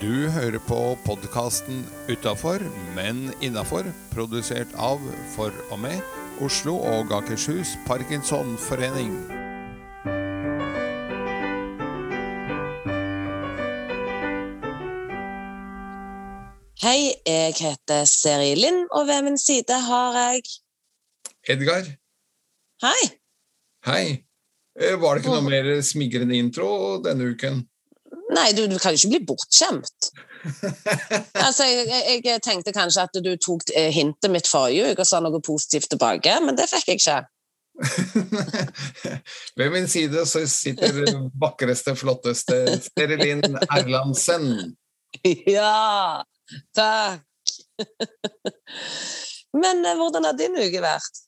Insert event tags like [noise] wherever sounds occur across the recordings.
Du hører på podkasten Utafor, men innafor, produsert av, for og med, Oslo og Akershus Parkinsonforening. Hei, jeg heter Seri Lind, og ved min side har jeg Edgar, Hei! hei. Eh, Var det ikke noe mer smigrende intro denne uken? Nei, du, du kan jo ikke bli bortskjemt. [laughs] Altså, jeg, jeg, tenkte kanskje at du tok eh, hintet mitt forrige uke og sa noe positivt tilbake, men det fikk jeg ikke. [laughs] Ved min side så sitter vakreste, flotteste Sterilin Erlandsen. [laughs] Ja, takk. Men eh, hvordan har din uke vært?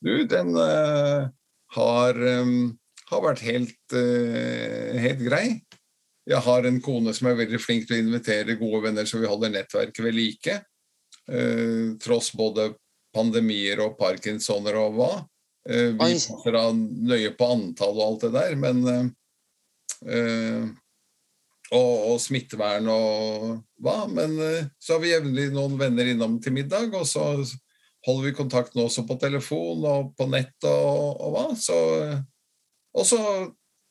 Du, den uh, har, um, har vært helt, uh, helt grei. Jeg har en kone som er veldig flink til å invitere gode venner, så vi holder nettverket ved like. Eh, tross både pandemier og parkinsoner og hva. Eh, vi Oi. passer da nøye på antall og alt det der, men eh, eh, og, og smittevern og hva. Men eh, så har vi jevnlig noen venner innom til middag, og så holder vi kontakt nå også på telefon og på nett og, og hva. Så, og så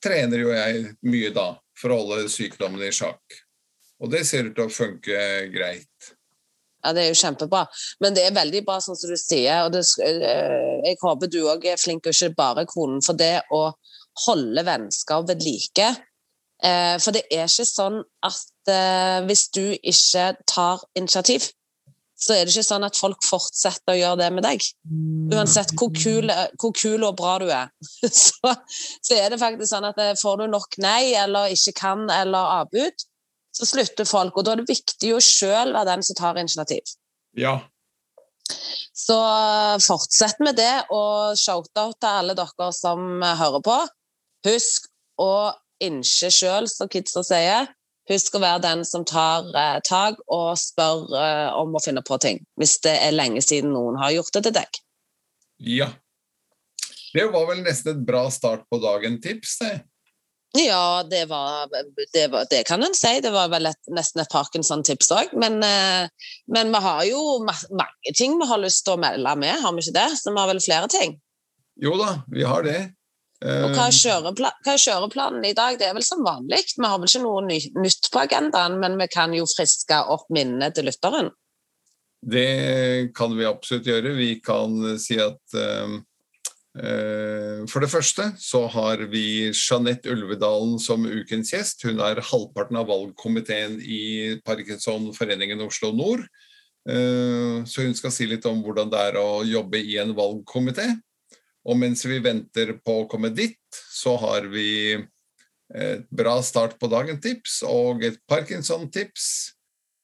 trener jo jeg mye da, for å holde sykdommen i sjakk. Og det ser ut til å funke greit. Ja, Det er jo kjempebra. Men det er veldig bra, sånn som du sier. og det, eh, Jeg håper du òg er flink, og ikke bare konen, for det å holde vennskap ved like. Eh, For det er ikke sånn at eh, hvis du ikke tar initiativ, så er det ikke sånn at folk fortsetter å gjøre det med deg. Uansett hvor kul, hvor kul og bra du er, [laughs] så, så er det faktisk sånn at eh, får du nok nei, eller ikke kan, eller avbud, så slutter folk. Og da er det viktig å sjøl være den som tar initiativ. Ja. Så fortsett med det, og shout-out til alle dere som hører på. Husk å innse sjøl, som kidsa sier. Husk å være den som tar eh, tak og spør eh, om å finne på ting. Hvis det er lenge siden noen har gjort det til deg. ja. Det var vel nesten et bra start på dagen-tips, det. Ja, det var Det, var, det kan en si. Det var vel et, nesten et Parkinson-tips òg. Men, eh, men vi har jo ma mange ting vi har lyst til å melde med, har vi ikke det? Så vi har vel flere ting. Jo da, vi har det. Og hva er, Eh, kjørepla hva er kjøreplanen i dag? Det er vel som vanlig. Vi har vel ikke noe ny nytt på agendaen, men vi kan jo friske opp minnet til lytteren. Det kan vi absolutt gjøre. Vi kan si at uh, uh, For det første så har vi Jeanette Ulvedalen som ukens gjest. Hun er halvparten av valgkomiteen i Parkinsonforeningen Oslo Nord. Uh, så hun skal si litt om hvordan det er å jobbe i en valgkomité. Og mens vi venter på å komme dit, så har vi et bra start på dagen-tips og et Parkinson-tips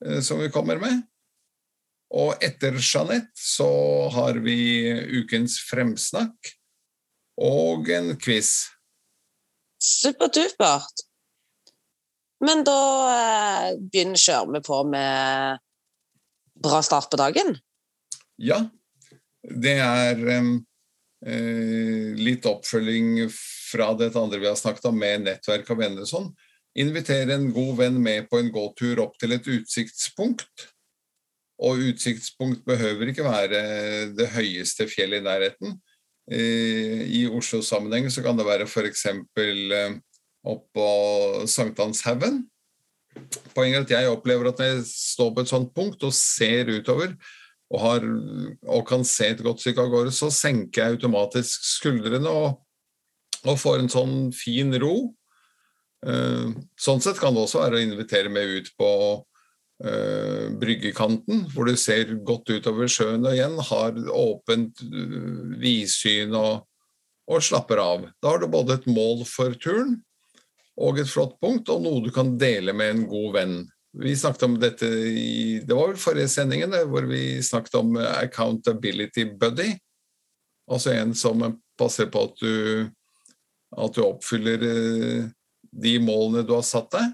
eh, som vi kommer med. Og etter Jeanette så har vi ukens fremsnakk og en quiz. Superdupert. Men da eh, begynner kjører vi på med bra start på dagen. Ja, det er eh, litt oppfølging fra dette andre vi har snakket om med nettverk og venner og sånn. Invitere en god venn med på en gåtur opp til et utsiktspunkt. Og utsiktspunkt behøver ikke være det høyeste fjellet i nærheten. Eh, I Oslo-sammenheng så kan det være f.eks. Eh, oppå Sankthanshaugen. Poenget er at jeg opplever at når jeg står på et sånt punkt og ser utover, og, har, og kan se et godt stykke av gårde, så senker jeg automatisk skuldrene og, og får en sånn fin ro. Uh, sånn sett kan det også være å invitere meg ut på uh, bryggekanten, hvor du ser godt utover sjøen og igjen har åpent uh, vidsyn og, og slapper av. Da har du både et mål for turen og et flott punkt, og noe du kan dele med en god venn. Vi snakket om dette i Det var vel forrige sendingen, hvor vi snakket om accountability buddy. Altså en som passer på at du, at du oppfyller eh, de målene du har satt deg.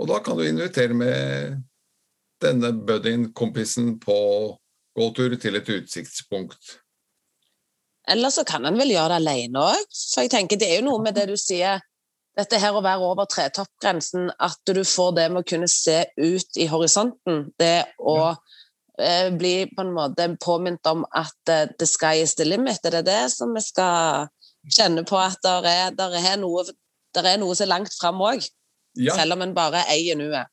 Og da kan du invitere med denne buddyen, kompisen, på gåtur til et utsiktspunkt. Eller så kan en vel gjøre det alene òg. For jeg tenker det er jo noe med det du sier dette her å være over tretoppgrensen, at du får det med å kunne se ut i horisonten, det å eh, bli på en måte påminnet om at uh, the sky is the limit, er det det som vi skal kjenne på at det er, der er, noe, der er noe så langt fram òg? Ja. Selv om en bare eier nuet.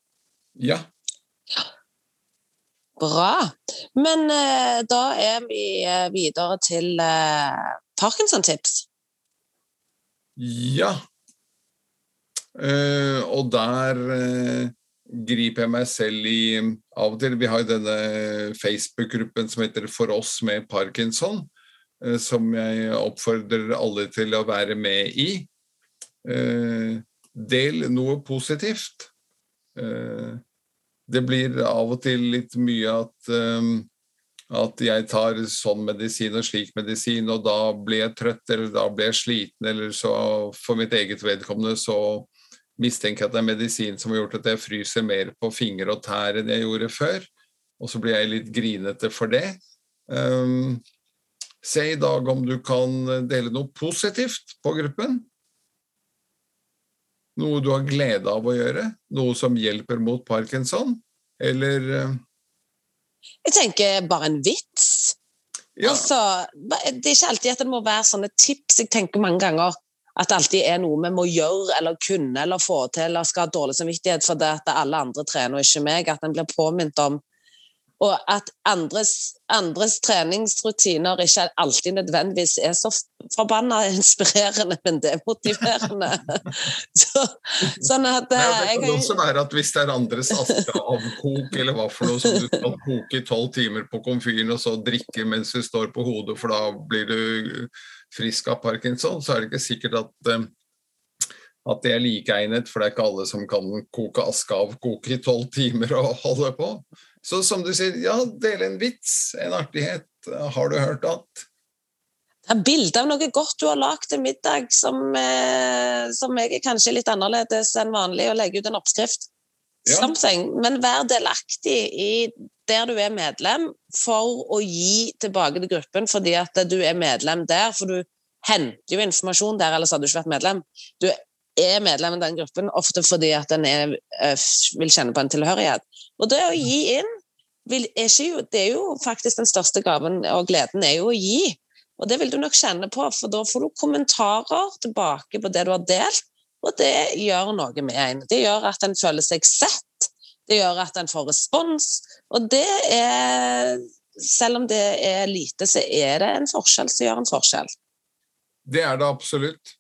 Ja. ja. Bra. Men uh, da er vi uh, videre til uh, Parkinson-tips. Ja. Uh, og der uh, griper jeg meg selv i Av og til Vi har jo denne Facebook-gruppen som heter For oss med parkinson, uh, som jeg oppfordrer alle til å være med i. del noe positivt. det blir av og til litt mye at at jeg tar sånn medisin og slik medisin, og da blir jeg trøtt, eller da blir jeg sliten, eller så for mitt eget vedkommende så mistenker at det er medisin som har gjort at jeg fryser mer på fingre og tær enn jeg gjorde før. Og så blir jeg litt grinete for det. Um, se i dag om du kan dele noe positivt på gruppen. Noe du har glede av å gjøre. Noe som hjelper mot parkinson. Eller uh, jeg tenker bare en vits. Ja. Altså, det er ikke alltid at det må være sånne tips. Jeg tenker mange ganger at det alltid er noe vi må gjøre eller kunne eller få til eller skal ha dårlig samvittighet for det at alle andre trener og ikke meg. At en blir påminnet om og at andres, andres, treningsrutiner ikke alltid nødvendigvis er så forbanna inspirerende, men det er motiverende. [laughs] så, sånn at ja, Det kan også være at hvis det er andres askeavkok eller hva for noe som du skal koke i tolv timer på komfyren og så drikke mens du står på hodet, for da blir du frisk av parkinson, så er det ikke sikkert at eh, at det er likeegnet, for det er ikke alle som kan koke aske av koke i tolv timer og holde på. Så som du sier, ja, dele en vits, en artighet. Har du hørt at? Det er bilde av noe godt du har lagd til middag, som, eh, som er kanskje litt annerledes enn vanlig, å legge ut en oppskrift. Ja. Men vær delaktig i der du er medlem, for å gi tilbake til gruppen fordi at du er medlem der. For du henter jo informasjon der, ellers hadde du ikke vært medlem. Du er medlem i den gruppen, ofte fordi at en eh, vil kjenne på en tilhørighet. Og det å gi inn vil, er jo, det er jo faktisk den største gaven og gleden er jo å gi. Og det vil du nok kjenne på, for da får du kommentarer tilbake på det du har delt, og det gjør noe med en. Det gjør at en føler seg sett, det gjør at en får respons, og det er Selv om det er lite, så er det en forskjell som gjør en forskjell. Det er det absolutt.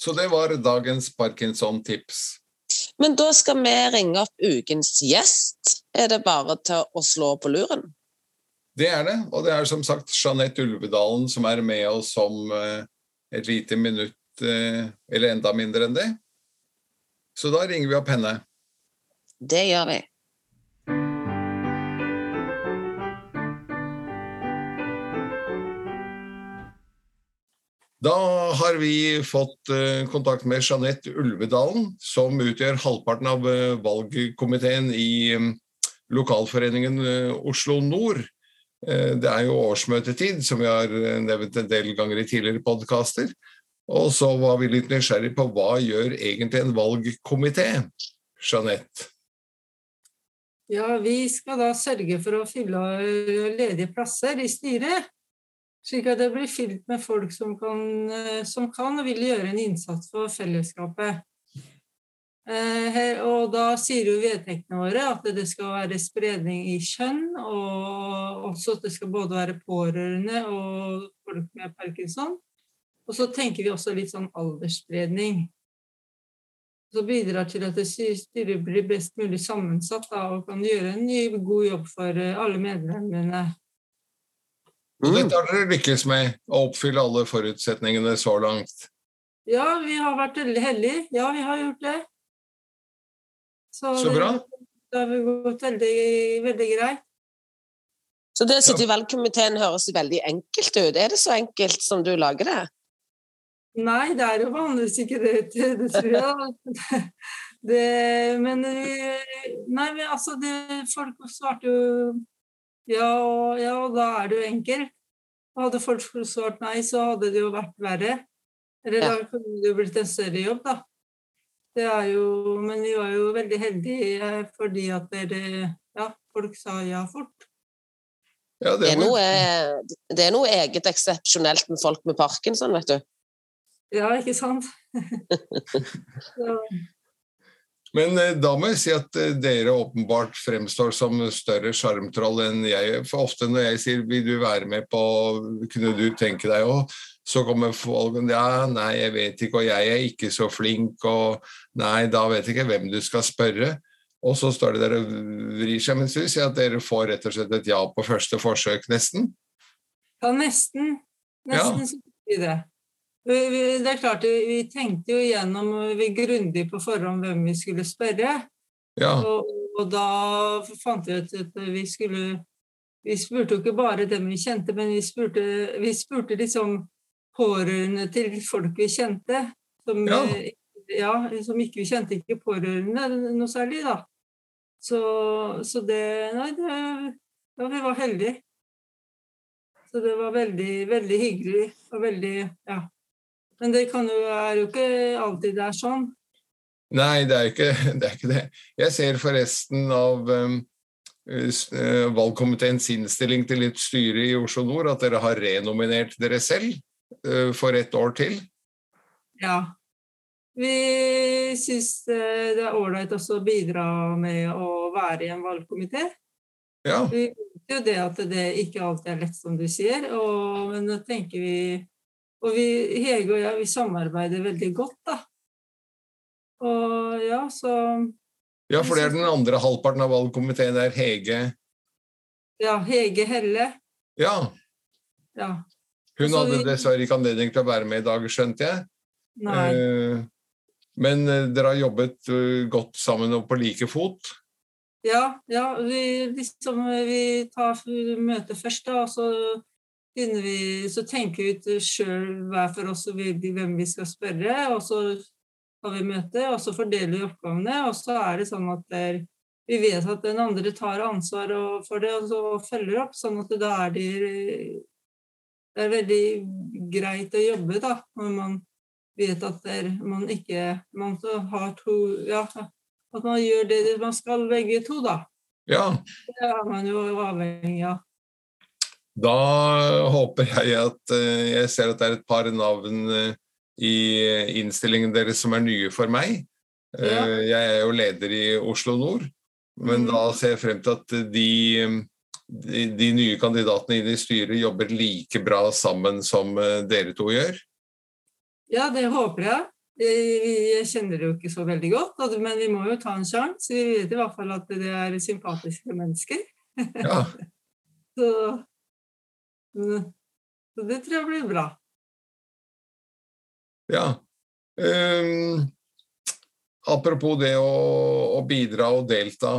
Så det var dagens Parkinson-tips. Men da skal vi ringe opp ukens gjest. Er det bare til å slå på luren? Det er det, og det er som sagt Jeanette Ulvedalen som er med oss om eh, et lite minutt, eller enda mindre enn det. Så da ringer vi opp henne. Det gjør vi. Da har vi fått eh, kontakt med Jeanette Ulvedalen, som utgjør halvparten av eh, valgkomiteen i mm, lokalforeningen eh, Oslo Nord. Det er jo årsmøtetid, som vi har nevnt en del ganger i tidligere podkaster. Og så var vi litt nysgjerrig på hva gjør egentlig en valgkomité, Jeanette? Ja, vi skal da sørge for å fylle ledige plasser i styret. Slik at det blir fylt med folk som kan, eh, som kan og vil gjøre en innsats for fellesskapet. Eh, og da sier jo vedtektene våre at det skal være spredning i kjønn, og også at det skal både være pårørende og folk med parkinson. Og så tenker vi også litt sånn aldersspredning. Så bidrar til at styret blir best mulig sammensatt da, og kan gjøre en ny, god jobb for eh, alle medlemmene. Og dette har dere lykkes med, å oppfylle alle forutsetningene så langt? Ja, vi har vært veldig heldige. Ja, vi har gjort det. Så, så bra. Det har gått veldig, veldig greit. Så det å sitte i valgkomiteen høres veldig enkelt ut. Er det så enkelt som du lager det? Nei, det er jo vanligvis ikke det, [laughs] det tror jeg. Det, men Nei, men altså det, Folk svarte jo ja, ja, da er det jo enkelt. Hadde folk svart nei, så hadde det jo vært verre. Eller Ja. da kunne det jo blitt en større jobb, da. Det er jo, men vi var jo veldig heldige fordi at dere, ja, folk sa ja fort. Ja, Det det er noe, det er noe eget eksepsjonelt med folk med parkinson, vet du. Ja, ikke sant? [laughs] Men eh, da må jeg si at eh, dere åpenbart fremstår som større sjarmtroll enn jeg. For ofte når jeg sier 'vil du være med på kunne du tenke deg å', så kommer folk ja, nei, jeg vet ikke, og jeg er ikke så flink, og nei, da vet jeg ikke hvem du skal spørre. Og så står det der og vrir seg, mens vi sier at dere får rett og slett et ja på første forsøk, nesten. ja, nesten. Nesten så fikk vi det. Det er klart, vi, tenkte jo igjennom vi grundig på forhånd hvem vi skulle spørre. Ja, Og, og da fant vi ut at vi skulle Vi spurte jo ikke bare dem vi kjente, men vi spurte, vi spurte liksom pårørende til folk vi kjente. Som, Ja. eh, ja, som ikke vi kjente ikke pårørende noe særlig, da. Så, så det Nei, det, ja, vi var heldige. Så det var veldig, veldig hyggelig og veldig Ja. Men det kan jo, er jo ikke alltid det er sånn. Nei, det er ikke [laughs] det. Er ikke det. Jeg ser forresten av um, eh, valgkomiteens innstilling til litt styre i Oslo Nord at dere har renominert dere selv uh, for et år til. Ja. Vi syns eh, det er ålreit også å bidra med å være i en valgkomité. Ja, Vi vet jo det at det ikke alltid er lett, som du sier, og, men nå tenker vi Og vi, Hege og jeg, vi samarbeider veldig godt, da. Og ja, så ja for det er den andre halvparten av valgkomiteen er Hege. Ja, Hege Helle. Ja, Ja. hun hadde vi- dessverre ikke anledning til å være med i dag, skjønte jeg. Nei. Eh, Men eh, dere har jobbet eh, godt sammen og på like fot. Ja, ja vi, liksom, vi tar møtet først, da, og så, finner vi, så tenker vi ut sjøl hver for oss hvem vi skal spørre. Og så har vi møte, og så fordeler vi oppgavene. Og så er det sånn at det er, vi vet at den andre tar ansvar for det og så følger opp. Sånn at da er de Det er veldig greit å jobbe, da, når man vet at det er, man ikke Man har to Ja, at man gjør det man skal, begge to, da. Ja, Det er man jo avhengig av. Da håper jeg at eh, Jeg ser at det er et par navn eh, i innstillingen deres som er nye for meg. Eh, Ja. Jeg er jo leder i Oslo Nord, men da ser jeg frem til at de, de, de nye kandidatene inn i styret jobber like bra sammen som dere to gjør. Ja, det håper jeg. Jeg, jeg kjenner det jo ikke så veldig godt, men vi må jo ta en sjanse. Vi vet i hvert fall at det er sympatiske mennesker. Ja, [laughs] Så, så det tror jeg blir bra. ja. Um, apropos det å, å bidra og delta.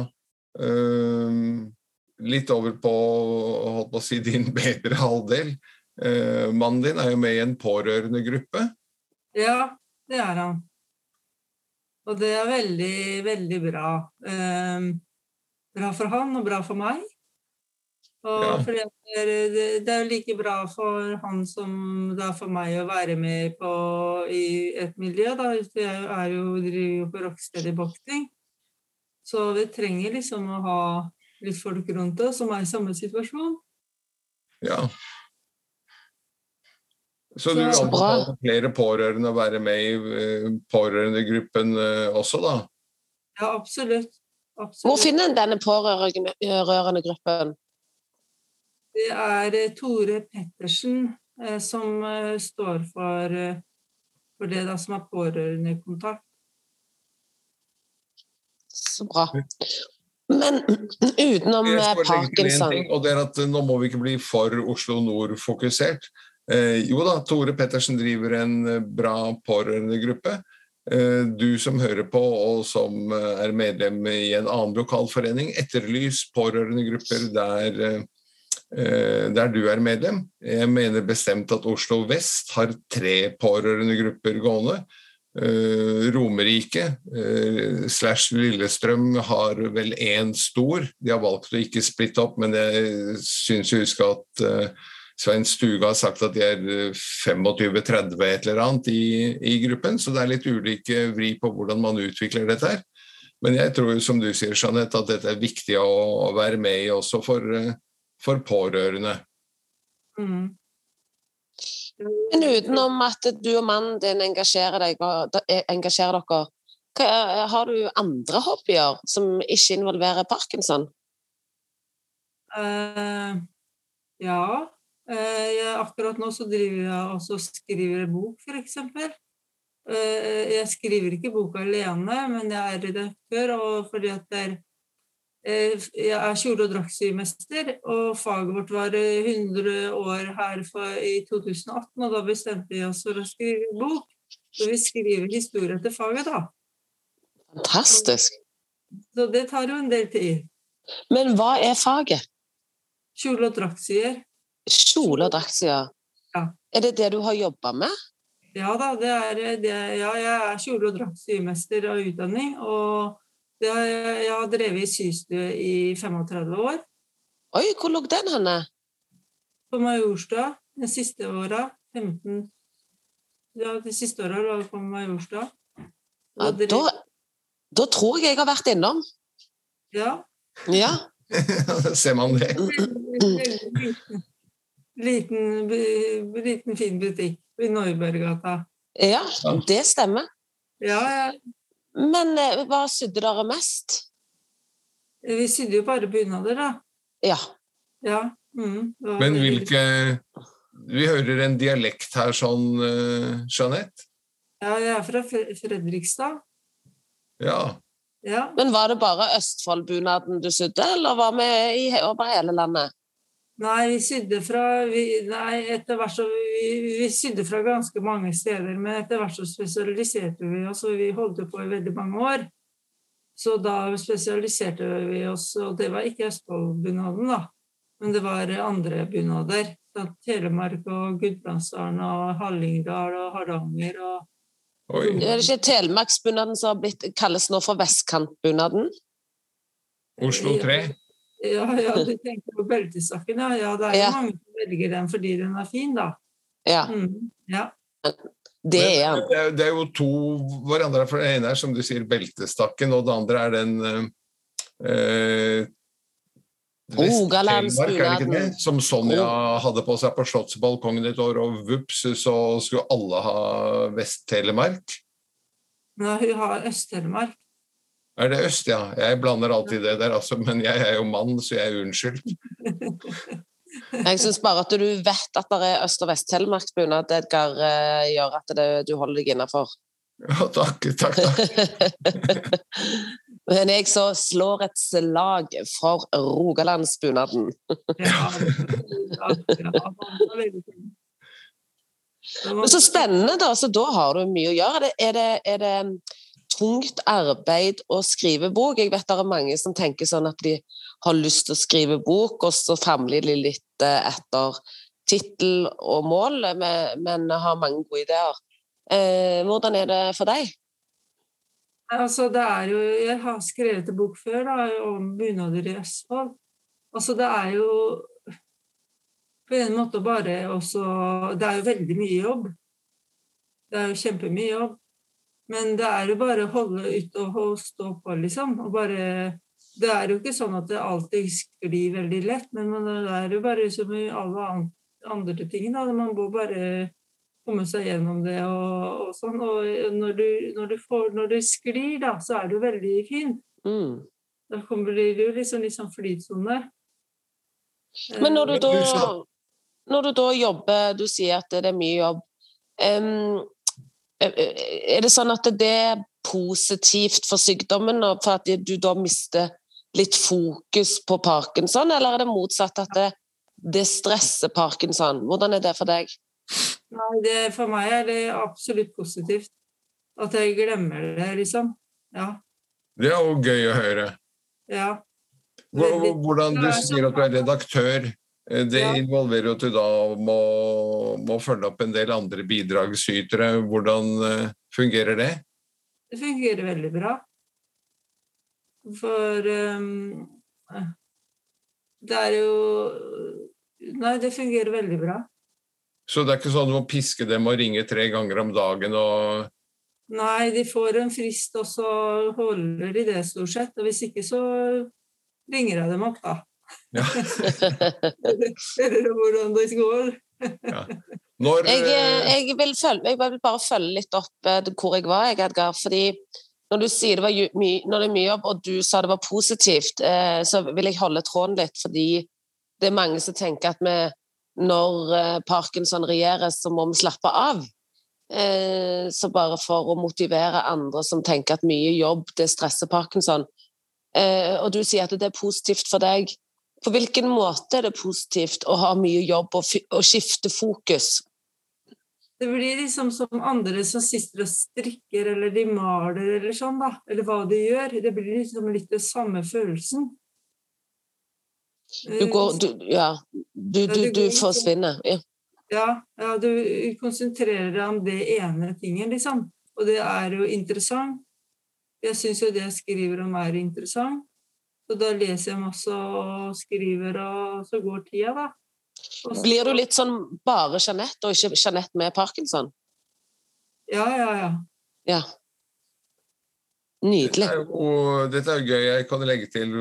Um, litt over på, holdt på å si, din bedre halvdel. Uh, mannen din er jo med i en pårørendegruppe. Ja, det er han. Og det er veldig, veldig bra. Um, bra for han og bra for meg. Og Ja. fordi at det, er, det, er jo like bra for han som det er for meg å være med på i et miljø. Da. Jeg er jo, driver jo på Rocksteady Boxing. Så vi trenger liksom å ha litt folk rundt oss som er i samme situasjon. Ja. Så du anbefaler flere pårørende å være med i eh, pårørendegruppen eh, også, da? Ja, absolutt. Hvor finner en denne pårørende gruppen? Det er eh, Tore Pettersen eh, som eh, står for, for det da, som er pårørendekontakt. Så bra. Men utenom parkinson ting, og det er at Nå må vi ikke bli for Oslo Nord-fokusert. Eh, jo da, Tore Pettersen driver en bra pårørendegruppe. Eh, du som hører på og som er medlem i en annen lokalforening, etterlys pårørendegrupper der, eh, der du er medlem. Jeg mener bestemt at Oslo vest har tre pårørendegrupper gående. Eh, Romerike eh, slash Lillestrøm har vel én stor. De har valgt å ikke splitte opp, men jeg syns jeg husker at eh, Svein Stuge har sagt at de er 25-30 et eller annet i, i, gruppen, så det er litt ulike vri på hvordan man utvikler dette her. Men jeg tror som du sier, Jeanette, at dette er viktig å, være med i også for, for pårørende. Mm. Men utenom at du og mannen din engasjerer, deg, eh, engasjerer dere, hva, har du andre hobbyer som ikke involverer parkinson? Uh, ja. Uh, jeg, akkurat nå så driver jeg og skriver bok, f.eks. Uh, jeg skriver ikke bok alene, men jeg er redaktør, og fordi at det er Eh, er kjole- og draktsymester, og faget vårt var 100 eh, år her for, i 2018, og da bestemte vi oss for å skrive bok. Så vi skriver historie til faget, da. Fantastisk. Så, det tar jo en del tid. Men hva er faget? Kjole- og draktsyer. Kjole- og draktsyer. Ja. Er det det du har jobba med? Ja da, det er, det, ja, jeg er kjole- og draktsymester av utdanning. og jeg, har drevet i systue i 35 år. Oi, hvor lå den henne? På Majorstua. De siste åra. 15 Ja, de siste åra lå jeg på Majorstua. Ja, da, da, tror jeg jeg har vært innom. Ja. Ja. [laughs] Ser man det. Liten, liten, fin butikk i Neuberggata. Ja, det stemmer. Ja, ja. Men eh, hva sydde dere mest? Vi sydde jo bare bunader, da. Ja. ja. Mm, Men hvilke Vi hører en dialekt her sånn, uh, Jeanette? Ja, jeg er fra Fredrikstad. Ja. ja. Men var det bare Østfoldbunaden du sydde, eller var vi over hele landet? Nei, vi sydde fra vi, Nei, etter hvert så vi, vi, sydde fra ganske mange steder, men etter hvert så spesialiserte vi oss, og vi holdt på i veldig mange år. Så da spesialiserte vi oss, og det var ikke Østfoldbunaden, da, men det var andre bunader. Telemark og Gudbrandsdalen og Hallingdal og Hardanger og Oi. Er det ikke Telemarksbunaden som har blitt, kalles nå for vestkantbunaden? Oslo 3? Ja, ja, [laughs] du tenker på beltesakken, ja. ja. Det er jo ja. mange som velger den fordi den er fin, da. Ja. Mm, ja. Det er det, det er jo to hverandre. For det ene er som du sier beltestakken, og det andre er den øh, Rogalandsbunaden. Som Sonja hadde på seg på Slottsbalkongen et år, og vups, så skulle alle ha Vest-Telemark. Nei, hun har Øst-Telemark. Er det øst, ja? Jeg blander alltid det der, altså, men jeg er jo mann, så jeg er unnskyldt. [laughs] Jeg syns bare at du vet at det er Øst- og Vest-Telemarksbunad, Edgar, eh, gjør at det, du holder deg innafor. Ja, takk, takk, takk. [laughs] men jeg så slår et slag for Rogalandsbunaden. ja, [laughs] Men så spennende, da. Så da har du mye å gjøre. Er det, er det, tungt arbeid å skrive bok. Jeg vet det er mange som tenker sånn at de har lyst til å skrive bok, og så famler de litt eh, etter tittel og mål, men har mange gode ideer. Eh, hvordan er det for deg? Altså, det er jo, jeg har skrevet en bok før da, om bunader i Østfold. Altså, det er jo på en måte bare også Det er jo veldig mye jobb. Det er jo kjempemye jobb. Men det er jo bare å holde ut og stå på, liksom. Og bare Det er jo ikke sånn at det alltid sklir veldig lett, men det er jo bare som i alle andre ting, da. Man må bare komme seg gjennom det og, og sånn. Og når du, når du, får, når du sklir, da, så er det jo veldig fint. Mm. Da kommer det jo liksom litt sånn flytsone. Men når du da når du da jobber, du sier at det er mye jobb. Um, er det sånn at det er positivt for sykdommen, og for at du da mister litt fokus på parkinson, eller er det motsatt at det, det stresser parkinson? Hvordan er det for deg? Nei, det, For meg er det absolutt positivt. At jeg glemmer det, liksom. Ja. Det er jo gøy å høre. Ja. Hvordan du sier at du er redaktør. Eh, det involverer jo at du da må, må, følge opp en del andre bidragsytere. Hvordan uh, fungerer det? Det fungerer veldig bra. For um, det er jo Nei, det fungerer veldig bra. Så det er ikke sånn du må piske dem og ringe tre ganger om dagen og Nei, de får en frist, og så holder de det stort sett. Og hvis ikke, så ringer jeg dem opp, da. Ja. Eller hvordan det går. ja. Når Jeg, eh, eh, jeg, vil følge, jeg vil bare følge litt opp eh, hvor jeg var, jeg, Edgar. fordi når du sier det var ju- my, når det er mye jobb, og du sa det var positivt, eh, så vil jeg holde tråden litt. Fordi det er mange som tenker at vi, når eh, Parkinson regjerer, så må vi slappe av. Eh, så bare for å motivere andre som tenker at mye jobb, det stresser Parkinson. Eh, og du sier at det er positivt for deg. På hvilken måte er det positivt å ha mye jobb og, og skifte fokus? Det blir liksom som andre som sitter og strikker, eller de maler, eller sånn, da. Eller hva de gjør. Det blir liksom litt den samme følelsen. Du går du, Ja, du, du, du forsvinner. Ja. Ja, ja, du konsentrerer deg om det ene tingen, liksom. Og det er jo interessant. Jeg syns jo det jeg skriver om, er interessant. Så da leser jeg masse og skriver, og så går tida, da. Og så- Blir du litt sånn bare Jeanette, og ikke Jeanette med parkinson? Ja, ja, ja. Ja. Nydelig. Dette er jo, dette er jo gøy. Jeg kan legge til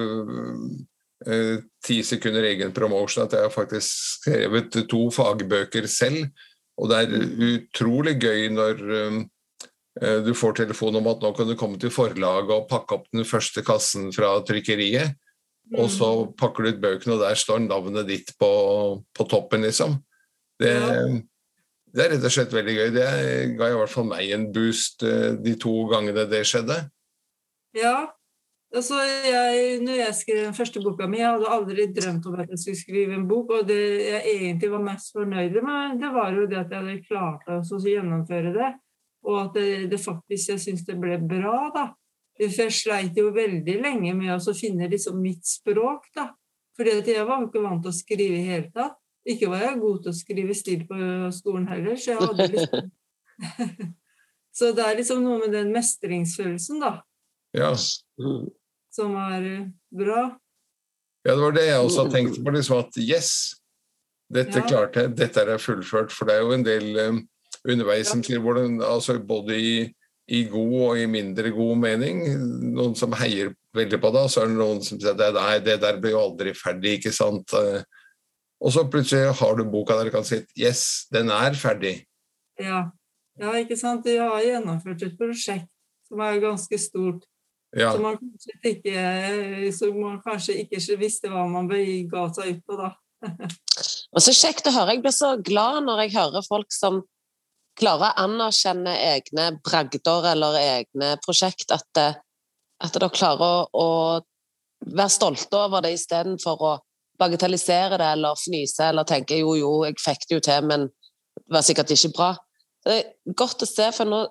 eh, ti sekunder egen promotion at jeg har faktisk skrevet to fagbøker selv. Og det er utrolig gøy når eh, du får telefon om at nå kan du komme til forlaget og pakke opp den første kassen fra trykkeriet. Og så Mm. pakker du ut bøkene, og der står navnet ditt på, på toppen, liksom. Det, Ja. det er rett og slett veldig gøy. Det ga i hvert fall meg en boost eh, de to gangene det skjedde. Ja. Altså, jeg, når jeg skrev den første boka mi, jeg hadde aldri drømt om at jeg skulle skrive en bok, og det jeg egentlig var mest fornøyd med, det var jo det at jeg hadde klart å gjennomføre det, og at det, det faktisk, jeg syns det ble bra, da. For jeg sleit jo veldig lenge med å så finne liksom mitt språk, da. For jeg var jo ikke vant til å skrive i hele tatt. Ikke var jeg god til å skrive stil på skolen heller, så jeg hadde liksom [laughs] Så det er liksom noe med den mestringsfølelsen, da Ja. Som er eh, bra. Ja, det var det jeg også tenkte på. liksom At yes, dette Ja. klarte jeg, dette er fullført. For det er jo en del um, underveis som sier hvordan, altså både i, i god og i mindre god mening. Noen som heier veldig på det, og så er det noen som sier at nei, det der blir jo aldri ferdig, ikke sant. Eh, Og så plutselig har du boka der du kan si yes, den er ferdig. Ja. ja, ikke sant. De har gjennomført et prosjekt som er ganske stort. Ja, Som man kanskje ikke, som man kanskje ikke visste hva man ga seg ut på, da. [laughs] Og så kjekt å høre. Jeg blir så glad når jeg hører folk som klarer å anerkjenne egne bragder eller egne prosjekt. At, eh, at dere klarer å, å være stolte over det istedenfor å bagatellisere det eller fnyse eller tenke jo, jo, jeg fikk det jo til, men det var sikkert ikke bra. Det er godt å se, for nå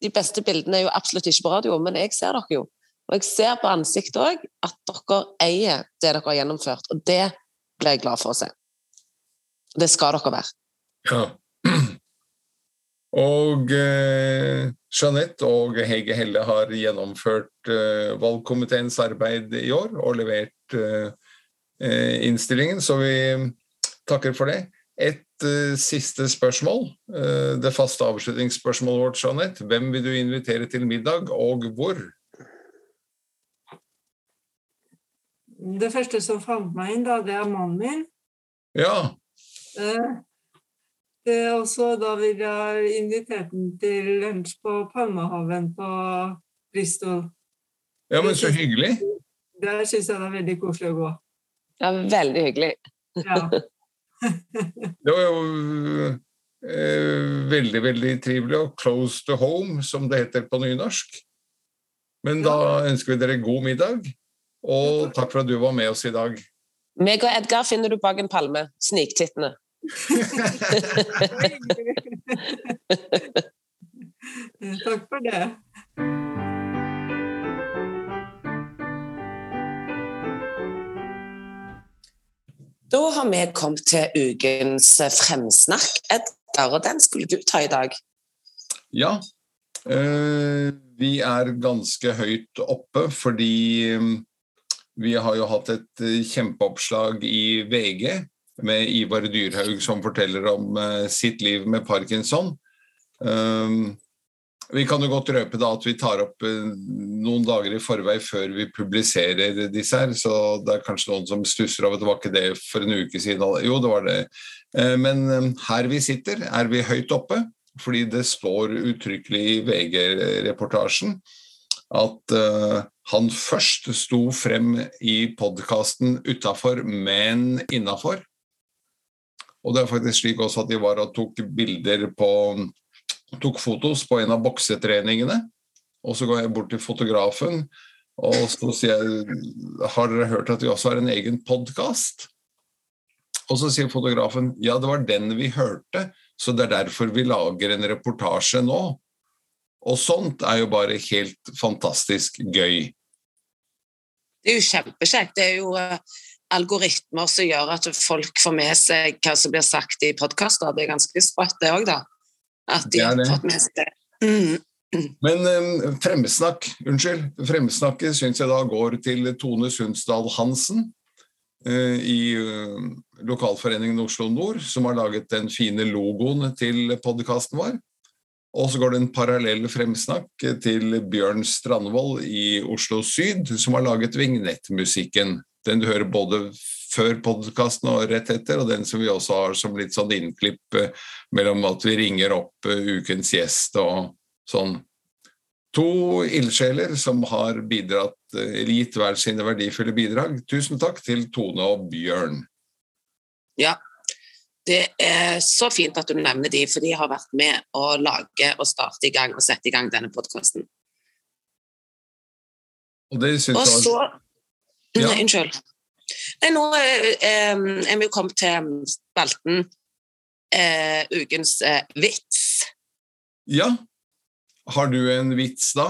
De beste bildene er jo absolutt ikke på radio, men jeg ser dere jo. Og jeg ser på ansiktet òg at dere eier det dere har gjennomført, og det blir jeg glad for å se. Det skal dere være. ja. Og eh, Jeanette og Hege Helle har gjennomført eh, valgkomiteens arbeid i år og levert eh, eh, innstillingen, så vi takker for det. Et eh, siste spørsmål, eh, det faste avslutningsspørsmålet vårt, Jeanette. Hvem vil du invitere til middag, og hvor? Det første som fant meg inn, da, det er mannen min. Ja, Eh, Det er også, da vil jeg invitere den til lunsj på Palmehaven på Bristol. ja men så hyggelig. Der syns jeg det er veldig koselig å gå. Ja, veldig hyggelig. Ja. [laughs] Det var jo eh, veldig, veldig trivelig, og 'close to home', som det heter på nynorsk. Men da ønsker vi dere god middag, og takk for at du var med oss i dag. Meg og Edgar finner du bak en palme. Sniktittene. [laughs] Takk for det. Da har vi kommet til ukens fremsnakk, Edgar, og den skulle du ta i dag. Ja, eh, vi er ganske høyt oppe fordi eh, vi har jo hatt et eh, kjempeoppslag i VG med Ivar Dyrhaug som forteller om uh, sitt liv med parkinson. Um, vi kan jo godt røpe da at vi tar opp uh, noen dager i forvei før vi publiserer disse her, så det er kanskje noen som stusser over at det var ikke det for en uke siden. Jo, det var det. Uh, men her vi sitter, er vi høyt oppe, fordi det står uttrykkelig i VG-reportasjen at han først sto frem i podkasten utafor, men innafor. Og det er faktisk slik også at de var og tok bilder på Tok fotos på en av boksetreningene. Og så går jeg bort til fotografen og så sier jeg Har dere hørt at vi også har en egen podkast? Og så sier fotografen ja, det var den vi hørte, så det er derfor vi lager en reportasje nå. Og sånt er jo bare helt fantastisk gøy. Det er jo kjempekjekt. Det er jo uh, algoritmer som gjør at folk får med seg hva som blir sagt i podkaster. Det er ganske sprøtt, det òg, da. At de har fått med seg det. Mm. Men um, fremsnakk, unnskyld. Fremsnakket syns jeg da går til Tone Sundsdal Hansen uh, i uh, lokalforeningen Oslo Nord, som har laget den fine logoen til podkasten vår. Og så går det en parallell fremsnakk til Bjørn Strandvold i Oslo Syd, som har laget vignettmusikken. Den du hører både før podkasten og rett etter, og den som vi også har som litt sånn innklipp eh, mellom at vi ringer opp eh, ukens gjest og sånn. To ildsjeler som har bidratt, eh, gitt hver sine verdifulle bidrag. Tusen takk til Tone og Bjørn. Ja, det er så fint at du nevner de, for de har vært med å lage og starte i gang og sette i gang denne podkasten. Og det syns jeg så ja. Nei, unnskyld. Nei, nå eh, er vi jo kommet til spalten eh, ukens eh, vits. Ja. Har du en vits, da?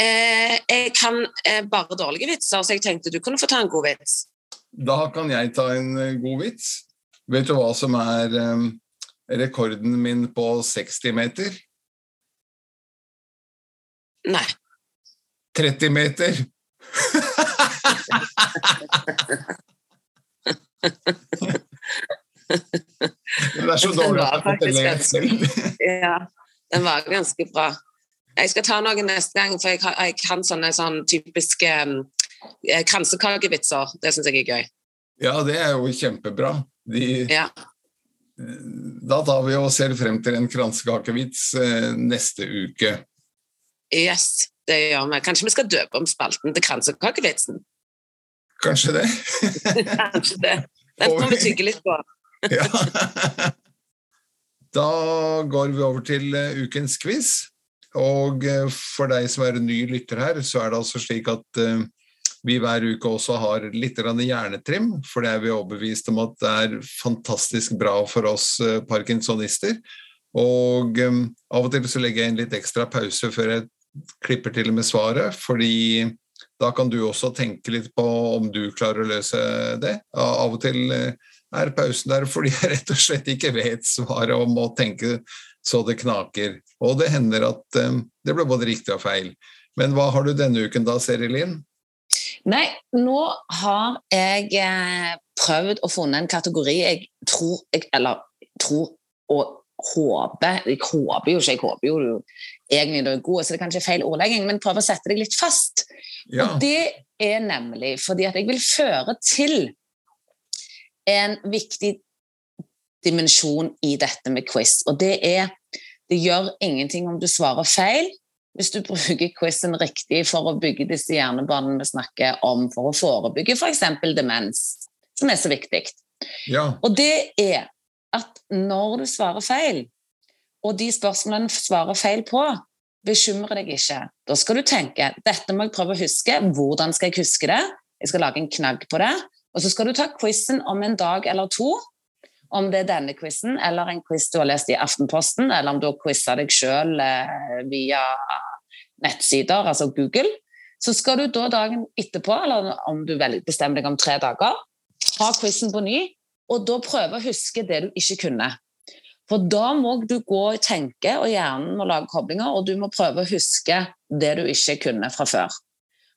Eh, jeg kan eh, bare dårlige vitser, så jeg tenkte du kunne få ta en god vits. Da kan jeg ta en eh, god vits. Vet du hva som er rekorden min på 60 meter? Nei. 30 meter. Det er så dårlig at fortelle selv. [laughs] ja, den var ganske bra. Jeg skal ta noe neste gang, for jeg, jeg kan sånne sånne typiske um, kransekakevitser. Det syns jeg er gøy. Ja, det er jo kjempebra. De, ja. Da tar vi og ser frem til en kransekakevits eh, neste uke. Yes, det gjør vi. Kanskje vi skal døpe om spalten til kransekakevitsen? Kanskje det. [laughs] Kanskje det. Den må vi tygge litt på. [laughs] ja. Da går vi over til uh, ukens quiz. Og uh, for deg som er ny lytter her, så er det altså slik at uh, vi hver uke også har litt hjernetrim, for det er vi overbevist om at det er fantastisk bra for oss eh, parkinsonister. Og av og til så legger jeg inn litt ekstra pause før jeg klipper til med svaret, fordi da kan du også tenke litt på om du klarer å løse det. Av og til eh, er pausen der fordi jeg rett og slett ikke vet svaret og må tenke så det knaker. Og det hender at um, det blir både riktig og feil. Men hva har du denne uken da, Serilin? Nei, nå har jeg eh, prøvd å finne en kategori jeg tror jeg, Eller tror og håper Jeg håper jo ikke, jeg håper jo egentlig du er god, så det er kanskje feil ordlegging, men prøv å sette deg litt fast. Ja. Og det er nemlig fordi at jeg vil føre til en viktig dimensjon i dette med quiz, og det er det gjør ingenting om du svarer feil, hvis du bruker quizen riktig for å bygge disse hjernebanene vi snakker om, for å forebygge f.eks. Demens, som er så viktig. Ja. Og det er at når du svarer feil, og de spørsmålene svarer feil på, bekymrer deg ikke. Da skal du tenke dette må jeg prøve å huske. Hvordan skal jeg huske det? Jeg skal lage en knagg på det. Og så skal du ta quizen om en dag eller to om det er denne quizen eller en quiz du har lest i Aftenposten, eller om du har quiza deg sjøl eh, via nettsider, altså Google, så skal du da dagen etterpå, eller om du bestemmer deg om tre dager, ha quizen på ny, og da prøve å huske det du ikke kunne. For da må du gå og tenke, og hjernen må lage koblinger, og du må prøve å huske det du ikke kunne fra før.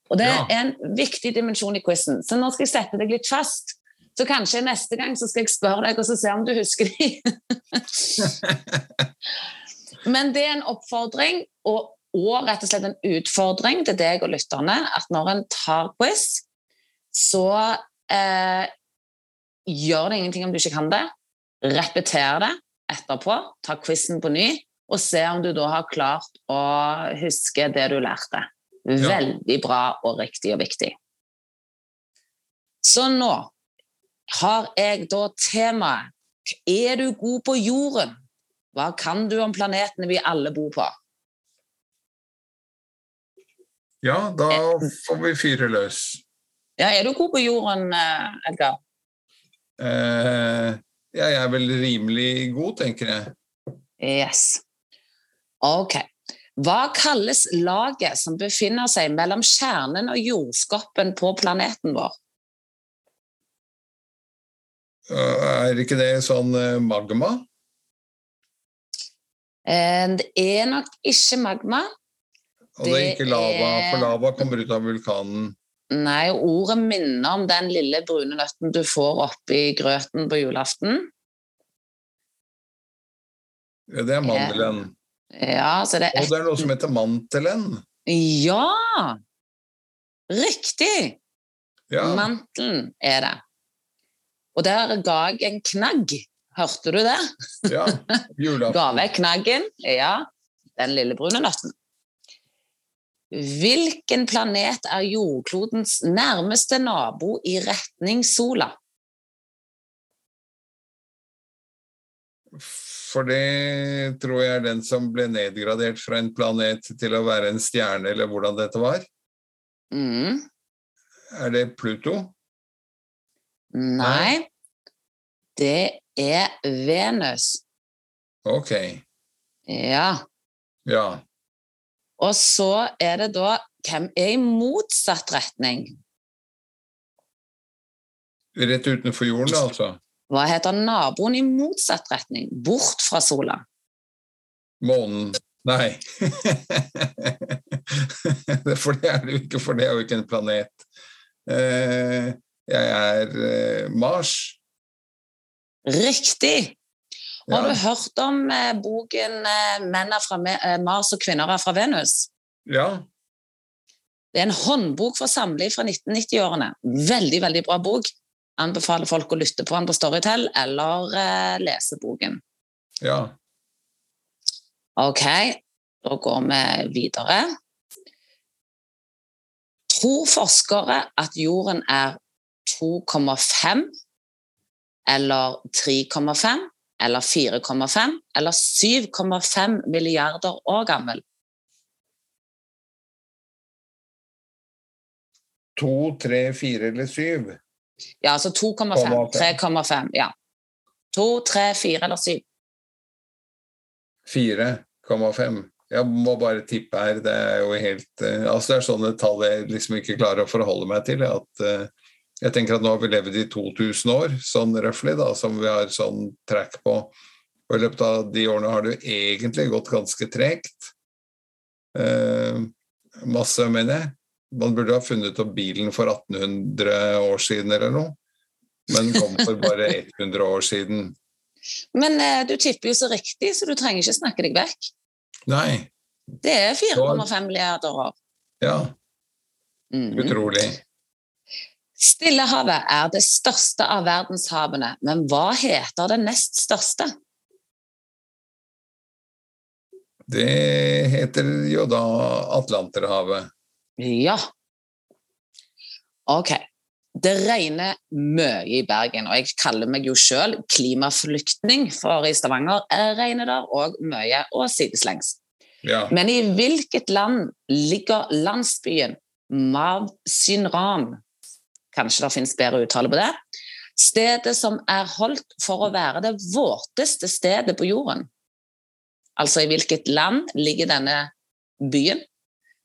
Og Det ja. er en viktig dimensjon i quizen. Så nå skal jeg sette deg litt fast. Så kanskje neste gang så skal jeg spørre deg, og så se om du husker de. [laughs] Men det er en oppfordring, og, og rett og slett en utfordring til deg og lytterne, at når en tar quiz, så eh, gjør det ingenting om du ikke kan det. Repeter det etterpå, ta quizen på ny, og se om du da har klart å huske det du lærte. Veldig bra og riktig og viktig. Så nå har jeg da temaet Er du god på jorden? Hva kan du om planetene vi alle bor på? Ja, da får vi fyre løs. Ja, er du god på jorden, eh, Edgar? Eh, ja, jeg er vel rimelig god, tenker jeg. Yes. Ok. Hva kalles laget som befinner seg mellom kjernen og jordskorpen på planeten vår? Er ikke det sånn eh, magma? Eh, det er nok ikke magma. Og det er ikke lava, for lava kommer ut av vulkanen. Nei, ordet minner om den lille brune nøtten du får oppi grøten på julaften. Ja, det er mandelen. Ja, så det er Og det er noe som heter mantelen. Ja! Riktig! Ja, Mantelen er det. Og der ga jeg en knagg. Hørte du det? ja. Ga Julaften. vekk knaggen. Ja, den lille brune nøtten. Hvilken planet er jordklodens nærmeste nabo i retning sola? For det tror jeg er den som ble nedgradert fra en planet til å være en stjerne, eller hvordan dette var. Mm. Er det Pluto? Nei, det er Venus. Ok. Ja. Ja. Og så er det da Hvem er i motsatt retning? Rett utenfor jorden, altså. Hva heter naboen i motsatt retning? Bort fra sola. Månen. Nei. [laughs] for det er det jo ikke, for det er jo ikke en planet. Eh, jeg er eh, Mars. Riktig! Har du hørt om eh, boken eh, 'Menn er fra eh, Mars og kvinner er fra Venus'? Ja. Det er en håndbok for samliv fra 1990-årene. Veldig veldig bra bok. Anbefaler folk å lytte på den på Storytel eller eh, lese boken. Ja. Ok, da går vi videre. Tror forskere at jorden er 2,5 eller 3,5 eller 4,5 eller 7,5 milliarder år gammel? To, tre, fire eller syv? Ja, altså 2,5, 3,5, ja. 2, 3, 4 eller 7. 4,5. Jeg må bare tippe her. Det er jo helt eh, Altså det er sånne tall jeg liksom ikke klarer å forholde meg til. At, eh, jeg tenker at nå har vi levd i 2000 år, sånn røftlig, da, som vi har sånn track på. Og i løpet av de årene har det jo egentlig gått ganske tregt. Eh, masse, mener jeg. Man burde ha funnet opp bilen for 1800 år siden eller noe. Men kom for bare 100 år siden. Men eh, du tipper jo så riktig, så du trenger ikke snakke deg vekk. Nei. Det er 4,5 milliarder år. Ja, Mhm. utrolig. Stillehavet er det største av verdenshavene, men hva heter det nest største? Det heter jo da Atlanterhavet. Ja. Ok. Det regner mye i Bergen, og jeg kaller meg jo sjøl klimaflyktning, for i Stavanger regner det òg mye, og sideslengs. Ja. Men i hvilket land ligger landsbyen Mavsynran? Kanskje det finnes bedre uttale på det? Stedet som er holdt for å være det våteste stedet på jorden. Altså i hvilket land ligger denne byen?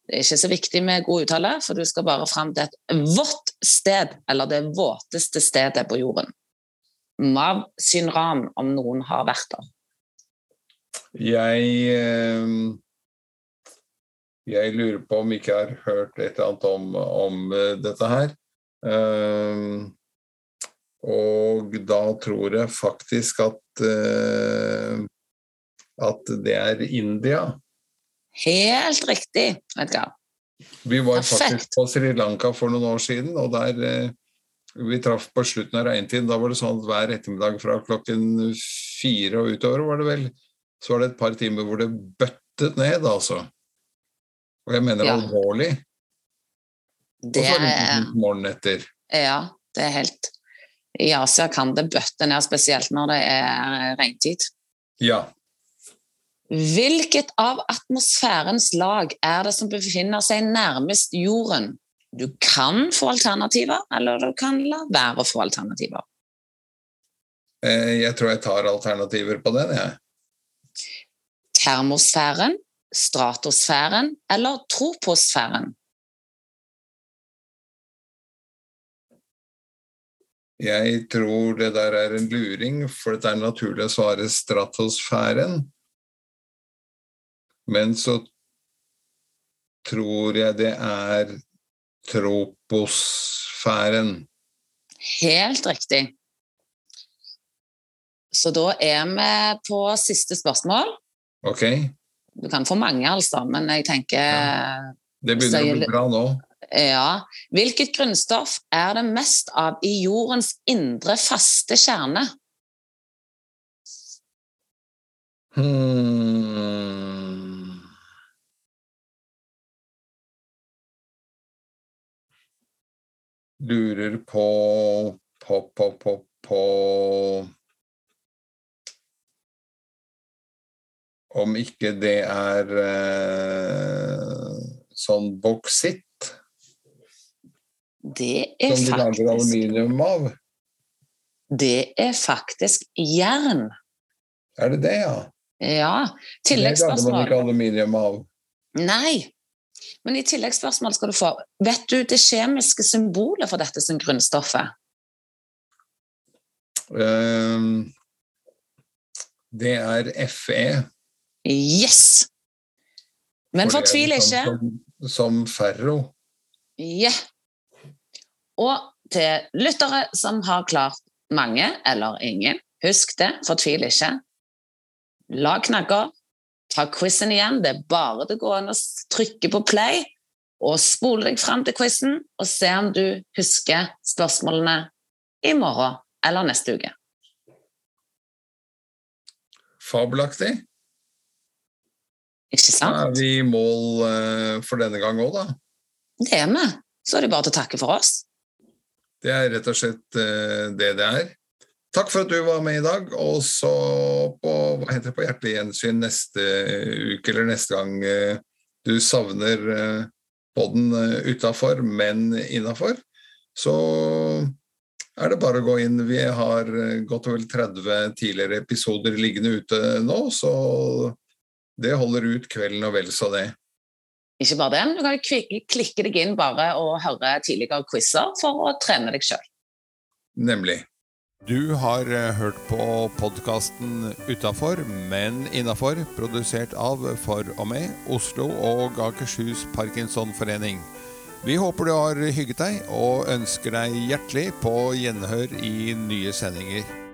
Det er ikke så viktig med god uttale, for du skal bare fram til et vått sted, eller det våteste stedet på jorden. Mav Synran, om noen har vært der. Jeg eh, Jeg lurer på om ikke jeg har hørt et eller annet om, om eh, dette her. Eh, Og da tror jeg faktisk at uh, at det er India. Helt riktig, Edgar. Vi var Perfekt. faktisk på Sri Lanka for noen år siden, og der uh, vi traff på slutten av regntiden. Da var det sånn at hver ettermiddag fra klokken fire og utover var det vel, så var det et par timer hvor det bøttet ned, altså. Og jeg mener ja. alvorlig. Det Og så morgenen etter. Ja, det er helt I Asia kan det bøtte ned, spesielt når det er regntid. Ja. Hvilket av atmosfærens lag er det som befinner seg nærmest jorden? Du kan få alternativer, eller du kan la være å få alternativer. Eh, jeg tror jeg tar alternativer på den, jeg. Termosfæren, stratosfæren eller troposfæren? Jeg tror det der er en luring, for det er naturlig å svare stratosfæren. Men så tror jeg det er troposfæren. Helt riktig. Så da er vi på siste spørsmål. Ok. Du kan få mange, altså, men jeg tenker ja. Det begynner å bli bra nå. Ja. Hvilket grunnstoff er det mest av i jordens indre faste kjerne? Hmm. Lurer på på, på, på, på Om ikke det er eh, sånn boksitt? Det er Som de lager aluminium av? Det er faktisk jern. Er det det, ja? Ja. Tilleggsspørsmål. Det lager man ikke aluminium av. Nei. Men i tilleggsspørsmål skal du få Vet du det kjemiske symbolet for dette som grunnstoffet? Um, det er FE. Yes! Men fortvil ikke. Som, som ferro. Ja. Og til lyttere som har klart mange eller ingen, husk det, fortvil ikke. Lag knagger, ta quizen igjen. Det er bare det går an å trykke på play og spole deg fram til quizen og se om du husker spørsmålene i morgen eller neste uke. Fabelaktig. Ikke sant? Da er vi i mål eh, for denne gang òg, da. Det er vi. Så er det bare til å takke for oss. Det er rett og slett eh, det det er. Takk for at du var med i dag, og så på, hva heter det, på hjertelig gjensyn neste uke eller neste gang eh, du savner podden utafor, men innafor. Så er det bare å gå inn. Vi har godt og vel 30 tidligere episoder liggende ute nå, så det holder ut kvelden og vel så det. Ikke bare det, men du kan klikke deg inn bare og høre tidligere quizer for å trene deg sjøl. Nemlig. Du har eh, hørt på podkasten Utafor, men innafor, produsert av For og med Oslo og Akershus Parkinsonforening. Vi håper du har hygget deg, og ønsker deg hjertelig på gjenhør i nye sendinger.